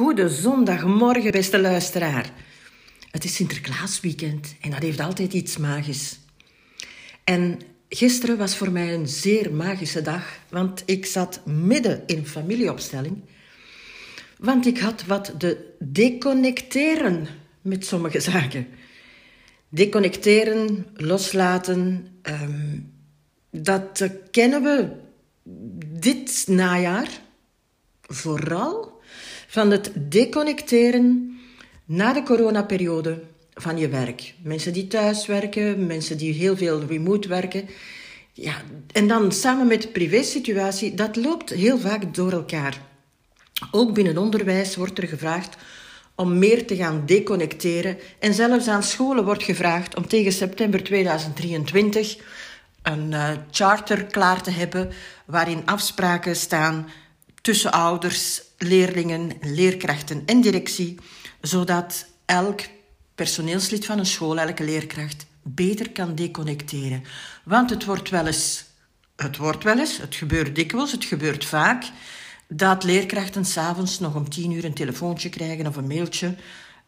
Goede zondagmorgen, beste luisteraar. Het is Sinterklaasweekend en dat heeft altijd iets magisch. En gisteren was voor mij een zeer magische dag, want ik zat midden in familieopstelling. Want ik had wat de deconnecteren met sommige zaken. Deconnecteren, loslaten, ehm, dat kennen we dit najaar vooral van het deconnecteren na de coronaperiode van je werk. Mensen die thuis werken, mensen die heel veel remote werken. Ja, en dan samen met de privésituatie, dat loopt heel vaak door elkaar. Ook binnen onderwijs wordt er gevraagd om meer te gaan deconnecteren. En zelfs aan scholen wordt gevraagd om tegen september 2023 een uh, charter klaar te hebben waarin afspraken staan tussen ouders, leerlingen, leerkrachten en directie, zodat elk personeelslid van een school, elke leerkracht, beter kan deconnecteren. Want het wordt wel eens, het wordt wel eens, het gebeurt dikwijls, het gebeurt vaak, dat leerkrachten s'avonds nog om tien uur een telefoontje krijgen of een mailtje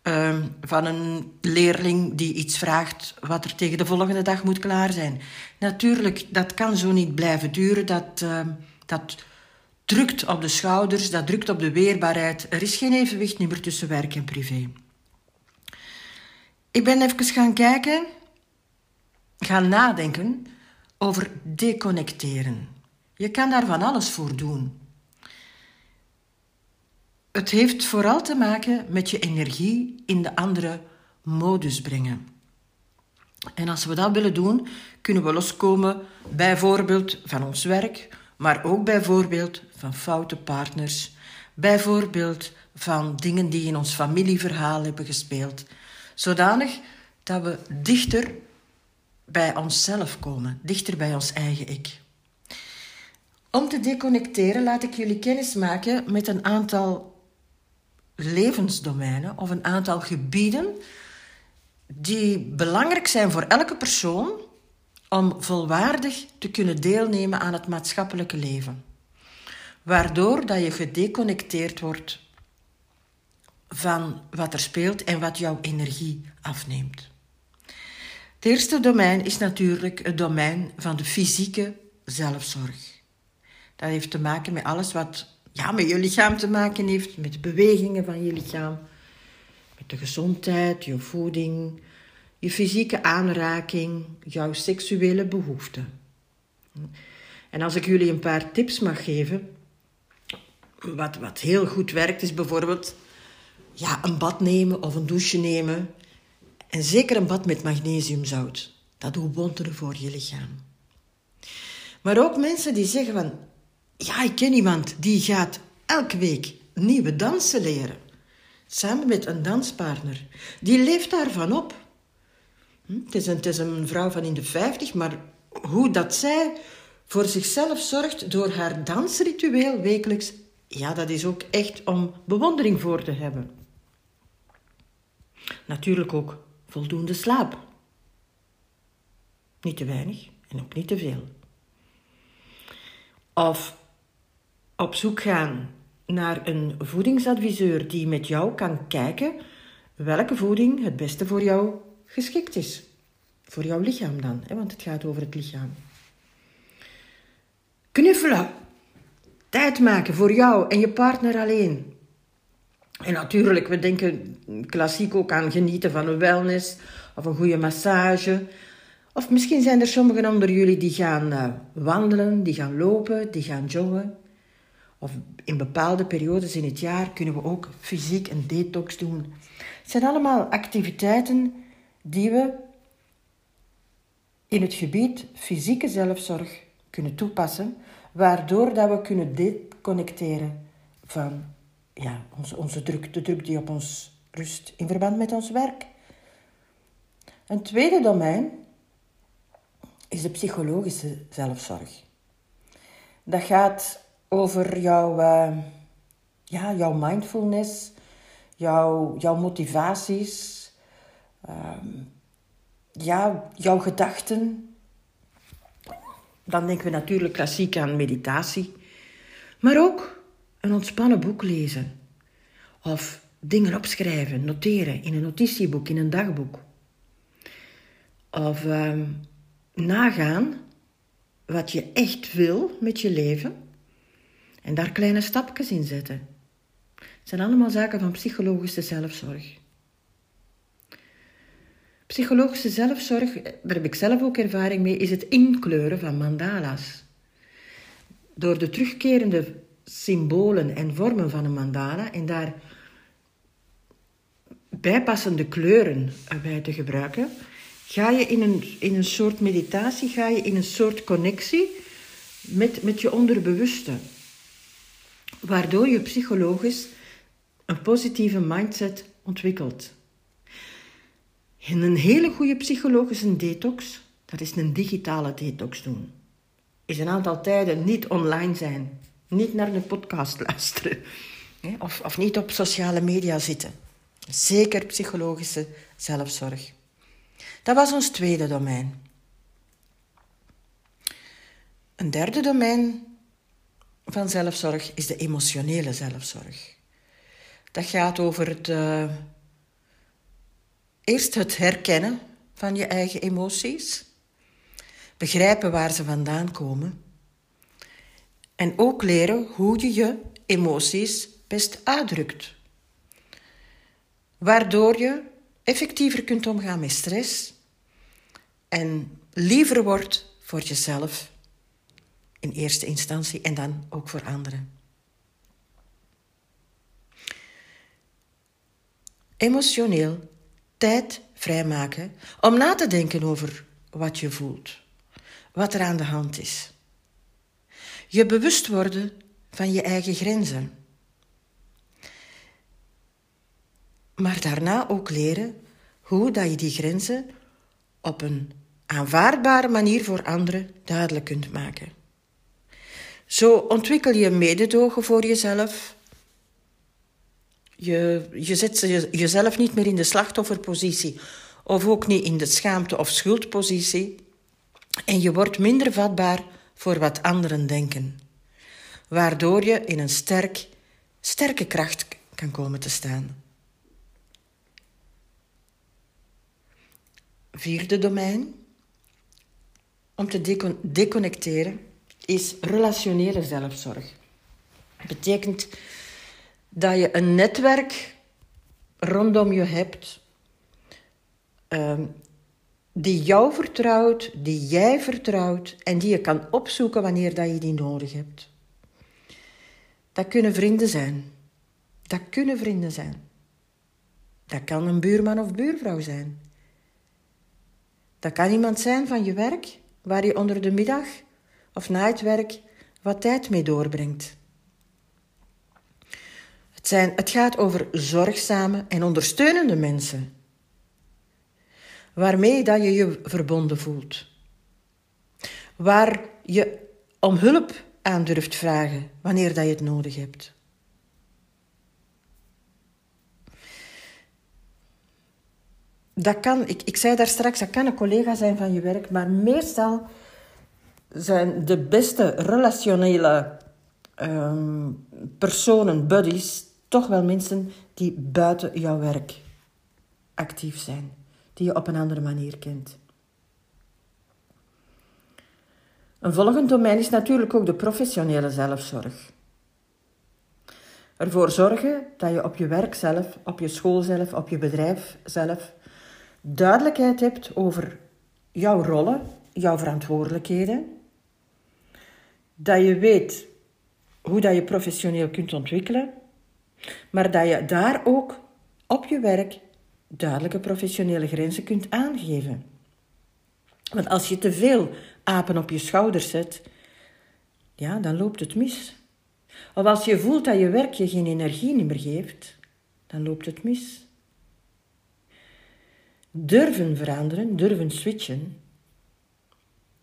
uh, van een leerling die iets vraagt wat er tegen de volgende dag moet klaar zijn. Natuurlijk, dat kan zo niet blijven duren. Dat, uh, dat drukt op de schouders, dat drukt op de weerbaarheid. Er is geen evenwicht meer tussen werk en privé. Ik ben even gaan kijken, gaan nadenken over deconnecteren. Je kan daar van alles voor doen. Het heeft vooral te maken met je energie in de andere modus brengen. En als we dat willen doen, kunnen we loskomen bijvoorbeeld van ons werk, maar ook bijvoorbeeld van foute partners, bijvoorbeeld van dingen die in ons familieverhaal hebben gespeeld, zodanig dat we dichter bij onszelf komen, dichter bij ons eigen ik. Om te deconnecteren laat ik jullie kennis maken met een aantal levensdomeinen of een aantal gebieden die belangrijk zijn voor elke persoon om volwaardig te kunnen deelnemen aan het maatschappelijke leven. Waardoor dat je gedeconnecteerd wordt van wat er speelt en wat jouw energie afneemt. Het eerste domein is natuurlijk het domein van de fysieke zelfzorg. Dat heeft te maken met alles wat ja, met je lichaam te maken heeft, met de bewegingen van je lichaam, met de gezondheid, je voeding, je fysieke aanraking, jouw seksuele behoeften. En als ik jullie een paar tips mag geven, wat, wat heel goed werkt, is bijvoorbeeld ja, een bad nemen of een douche nemen. En zeker een bad met magnesiumzout. Dat doet wonderen voor je lichaam. Maar ook mensen die zeggen van, ja, ik ken iemand die gaat elke week nieuwe dansen leren. Samen met een danspartner. Die leeft daarvan op. Hm, het is, een, een vrouw van in de vijftig, maar hoe dat zij voor zichzelf zorgt door haar dansritueel wekelijks, ja, dat is ook echt om bewondering voor te hebben. Natuurlijk ook voldoende slaap. Niet te weinig en ook niet te veel. Of op zoek gaan naar een voedingsadviseur die met jou kan kijken welke voeding het beste voor jou geschikt is. Voor jouw lichaam dan, hè, want het gaat over het lichaam. Knuffelen. Tijd maken voor jou en je partner alleen. En natuurlijk, we denken klassiek ook aan genieten van een wellness of een goede massage. Of misschien zijn er sommigen onder jullie die gaan uh, wandelen, die gaan lopen, die gaan joggen. Of in bepaalde periodes in het jaar kunnen we ook fysiek een detox doen. Het zijn allemaal activiteiten die we in het gebied fysieke zelfzorg kunnen toepassen, waardoor dat we kunnen deconnecteren van ja, onze, onze druk, de druk die op ons rust in verband met ons werk. Een tweede domein is de psychologische zelfzorg. Dat gaat over jouw, uh, ja, jouw mindfulness, jouw, jouw motivaties, uh, ja, jouw gedachten. Dan denken we natuurlijk klassiek aan meditatie, maar ook een ontspannen boek lezen. Of dingen opschrijven, noteren in een notitieboek, in een dagboek. Of ehm, nagaan wat je echt wil met je leven en daar kleine stapjes in zetten. Het zijn allemaal zaken van psychologische zelfzorg. Psychologische zelfzorg, daar heb ik zelf ook ervaring mee, is het inkleuren van mandala's. Door de terugkerende symbolen en vormen van een mandala en daar bijpassende kleuren bij te gebruiken, ga je in een, in een soort meditatie, ga je in een soort connectie met, met je onderbewuste. Waardoor je psychologisch een positieve mindset ontwikkelt. En een hele goede psychologische detox, dat is een digitale detox doen. Is een aantal tijden niet online zijn, niet naar een podcast luisteren of, of niet op sociale media zitten. Zeker psychologische zelfzorg. Dat was ons tweede domein. Een derde domein van zelfzorg is de emotionele zelfzorg. Dat gaat over het, uh, eerst het herkennen van je eigen emoties, begrijpen waar ze vandaan komen en ook leren hoe je je emoties best uitdrukt. Waardoor je effectiever kunt omgaan met stress en liever wordt voor jezelf in eerste instantie en dan ook voor anderen. Emotioneel tijd vrijmaken om na te denken over wat je voelt, wat er aan de hand is. Je bewust worden van je eigen grenzen. Maar daarna ook leren hoe dat je die grenzen op een aanvaardbare manier voor anderen duidelijk kunt maken. Zo ontwikkel je mededogen voor jezelf. Je, je zet jezelf niet meer in de slachtofferpositie of ook niet in de schaamte- of schuldpositie. En je wordt minder vatbaar voor wat anderen denken, waardoor je in een sterk, sterke kracht kan komen te staan. Vierde domein, om te deconnecteren, is relationele zelfzorg. Dat betekent dat je een netwerk rondom je hebt um, die jou vertrouwt, die jij vertrouwt en die je kan opzoeken wanneer dat je die nodig hebt. Dat kunnen vrienden zijn. Dat kunnen vrienden zijn. Dat kan een buurman of buurvrouw zijn. Dat kan iemand zijn van je werk, waar je onder de middag of na het werk wat tijd mee doorbrengt. Het, zijn, het gaat over zorgzame en ondersteunende mensen, waarmee dat je je verbonden voelt, waar je om hulp aan durft vragen wanneer dat je het nodig hebt. Dat kan, ik, ik zei daar straks, dat kan een collega zijn van je werk, maar meestal zijn de beste relationele um, personen, buddies, toch wel mensen die buiten jouw werk actief zijn, die je op een andere manier kent. Een volgend domein is natuurlijk ook de professionele zelfzorg. Ervoor zorgen dat je op je werk zelf, op je school zelf, op je bedrijf zelf duidelijkheid hebt over jouw rollen, jouw verantwoordelijkheden, dat je weet hoe dat je professioneel kunt ontwikkelen, maar dat je daar ook op je werk duidelijke professionele grenzen kunt aangeven. Want als je te veel apen op je schouders zet, ja, dan loopt het mis. Of als je voelt dat je werk je geen energie meer geeft, dan loopt het mis. Durven veranderen, durven switchen,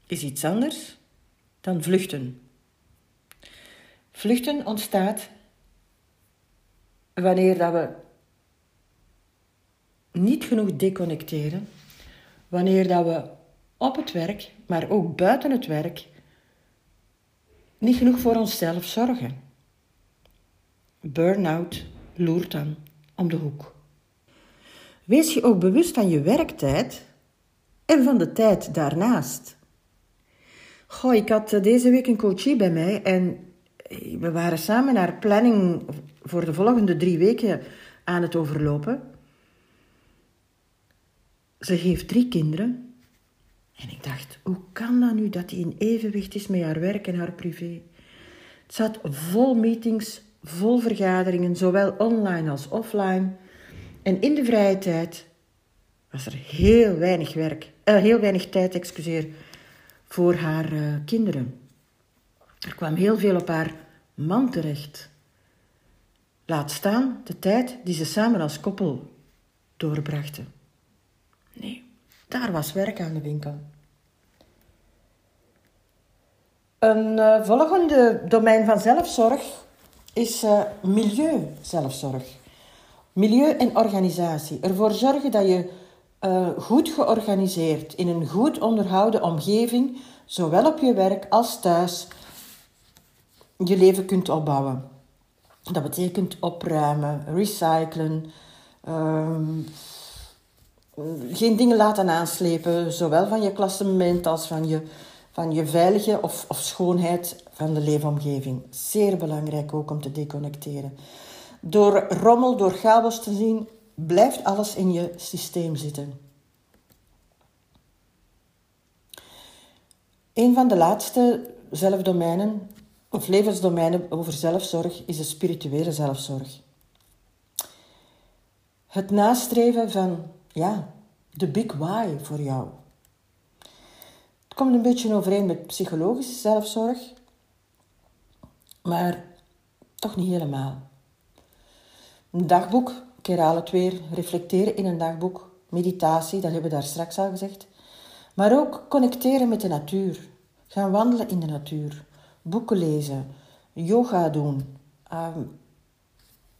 is iets anders dan vluchten. Vluchten ontstaat wanneer dat we niet genoeg deconnecteren, wanneer dat we op het werk, maar ook buiten het werk, niet genoeg voor onszelf zorgen. Burn-out loert dan om de hoek. Wees je ook bewust van je werktijd en van de tijd daarnaast. Goh, ik had eh, deze week een coachie bij mij en we waren samen naar planning voor de volgende drie weken aan het overlopen. Ze heeft drie kinderen. En ik dacht, hoe kan dat nu dat die in evenwicht is met haar werk en haar privé? Het zat vol meetings, vol vergaderingen, zowel online als offline. En in de vrije tijd was er heel weinig werk, uh, heel weinig tijd, excuseer, voor haar uh, kinderen. Er kwam heel veel op haar man terecht. Laat staan de tijd die ze samen als koppel doorbrachten. Nee, daar was werk aan de winkel. Een uh, volgende domein van zelfzorg is uh, milieu-zelfzorg. Milieu en organisatie. Ervoor zorgen dat je uh, goed georganiseerd in een goed onderhouden omgeving, zowel op je werk als thuis, je leven kunt opbouwen. Dat betekent opruimen, recyclen, ehm, geen dingen laten aanslepen, zowel van je klassement als van je, van je veilige of, of schoonheid van de leefomgeving. Zeer belangrijk ook om te deconnecteren. Door rommel, door chaos te zien, blijft alles in je systeem zitten. Een van de laatste zelfdomeinen of levensdomeinen over zelfzorg is de spirituele zelfzorg. Het nastreven van, ja, de big why voor jou. Het komt een beetje overeen met psychologische zelfzorg, maar toch niet helemaal. Een dagboek, ik herhaal het weer, reflecteren in een dagboek, meditatie, dat hebben we daar straks al gezegd. Maar ook connecteren met de natuur, gaan wandelen in de natuur, boeken lezen, yoga doen, ehm,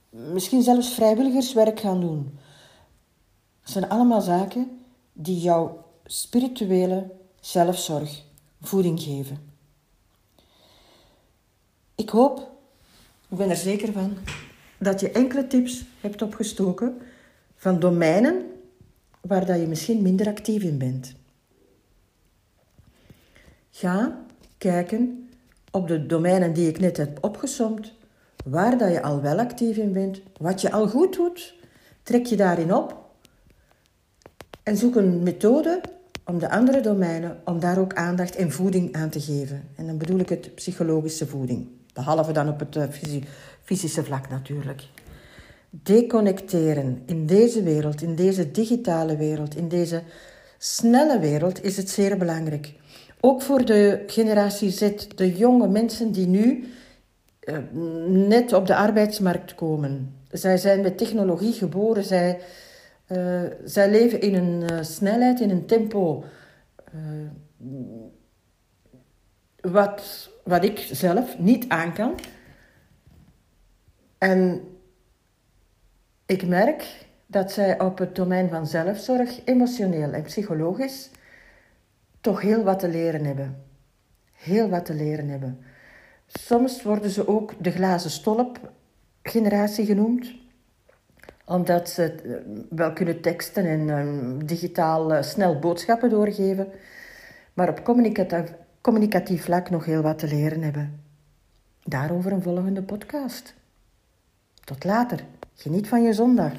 misschien zelfs vrijwilligerswerk gaan doen. Dat zijn allemaal zaken die jouw spirituele zelfzorg voeding geven. Ik hoop, ik ben er zeker van, dat je enkele tips hebt opgestoken van domeinen waar dat je misschien minder actief in bent. Ga kijken op de domeinen die ik net heb opgesomd, waar dat je al wel actief in bent, wat je al goed doet, trek je daarin op en zoek een methode om de andere domeinen, om daar ook aandacht en voeding aan te geven. En dan bedoel ik het psychologische voeding, behalve dan op het eh, fysische vlak natuurlijk. Deconnecteren in deze wereld, in deze digitale wereld, in deze snelle wereld is het zeer belangrijk. Ook voor de generatie Z, de jonge mensen die nu uh, net op de arbeidsmarkt komen. Zij zijn met technologie geboren, zij, uh, zij leven in een uh, snelheid, in een tempo. wat, wat ik zelf niet aan kan. En ik merk dat zij op het domein van zelfzorg, emotioneel en psychologisch, toch heel wat te leren hebben. Heel wat te leren hebben. Soms worden ze ook de glazen stolp generatie genoemd, omdat ze eh, wel kunnen teksten en um, digitaal uh, snel boodschappen doorgeven, maar op communicatief, communicatief vlak nog heel wat te leren hebben. Daarover een volgende podcast. Tot later. Geniet van je zondag.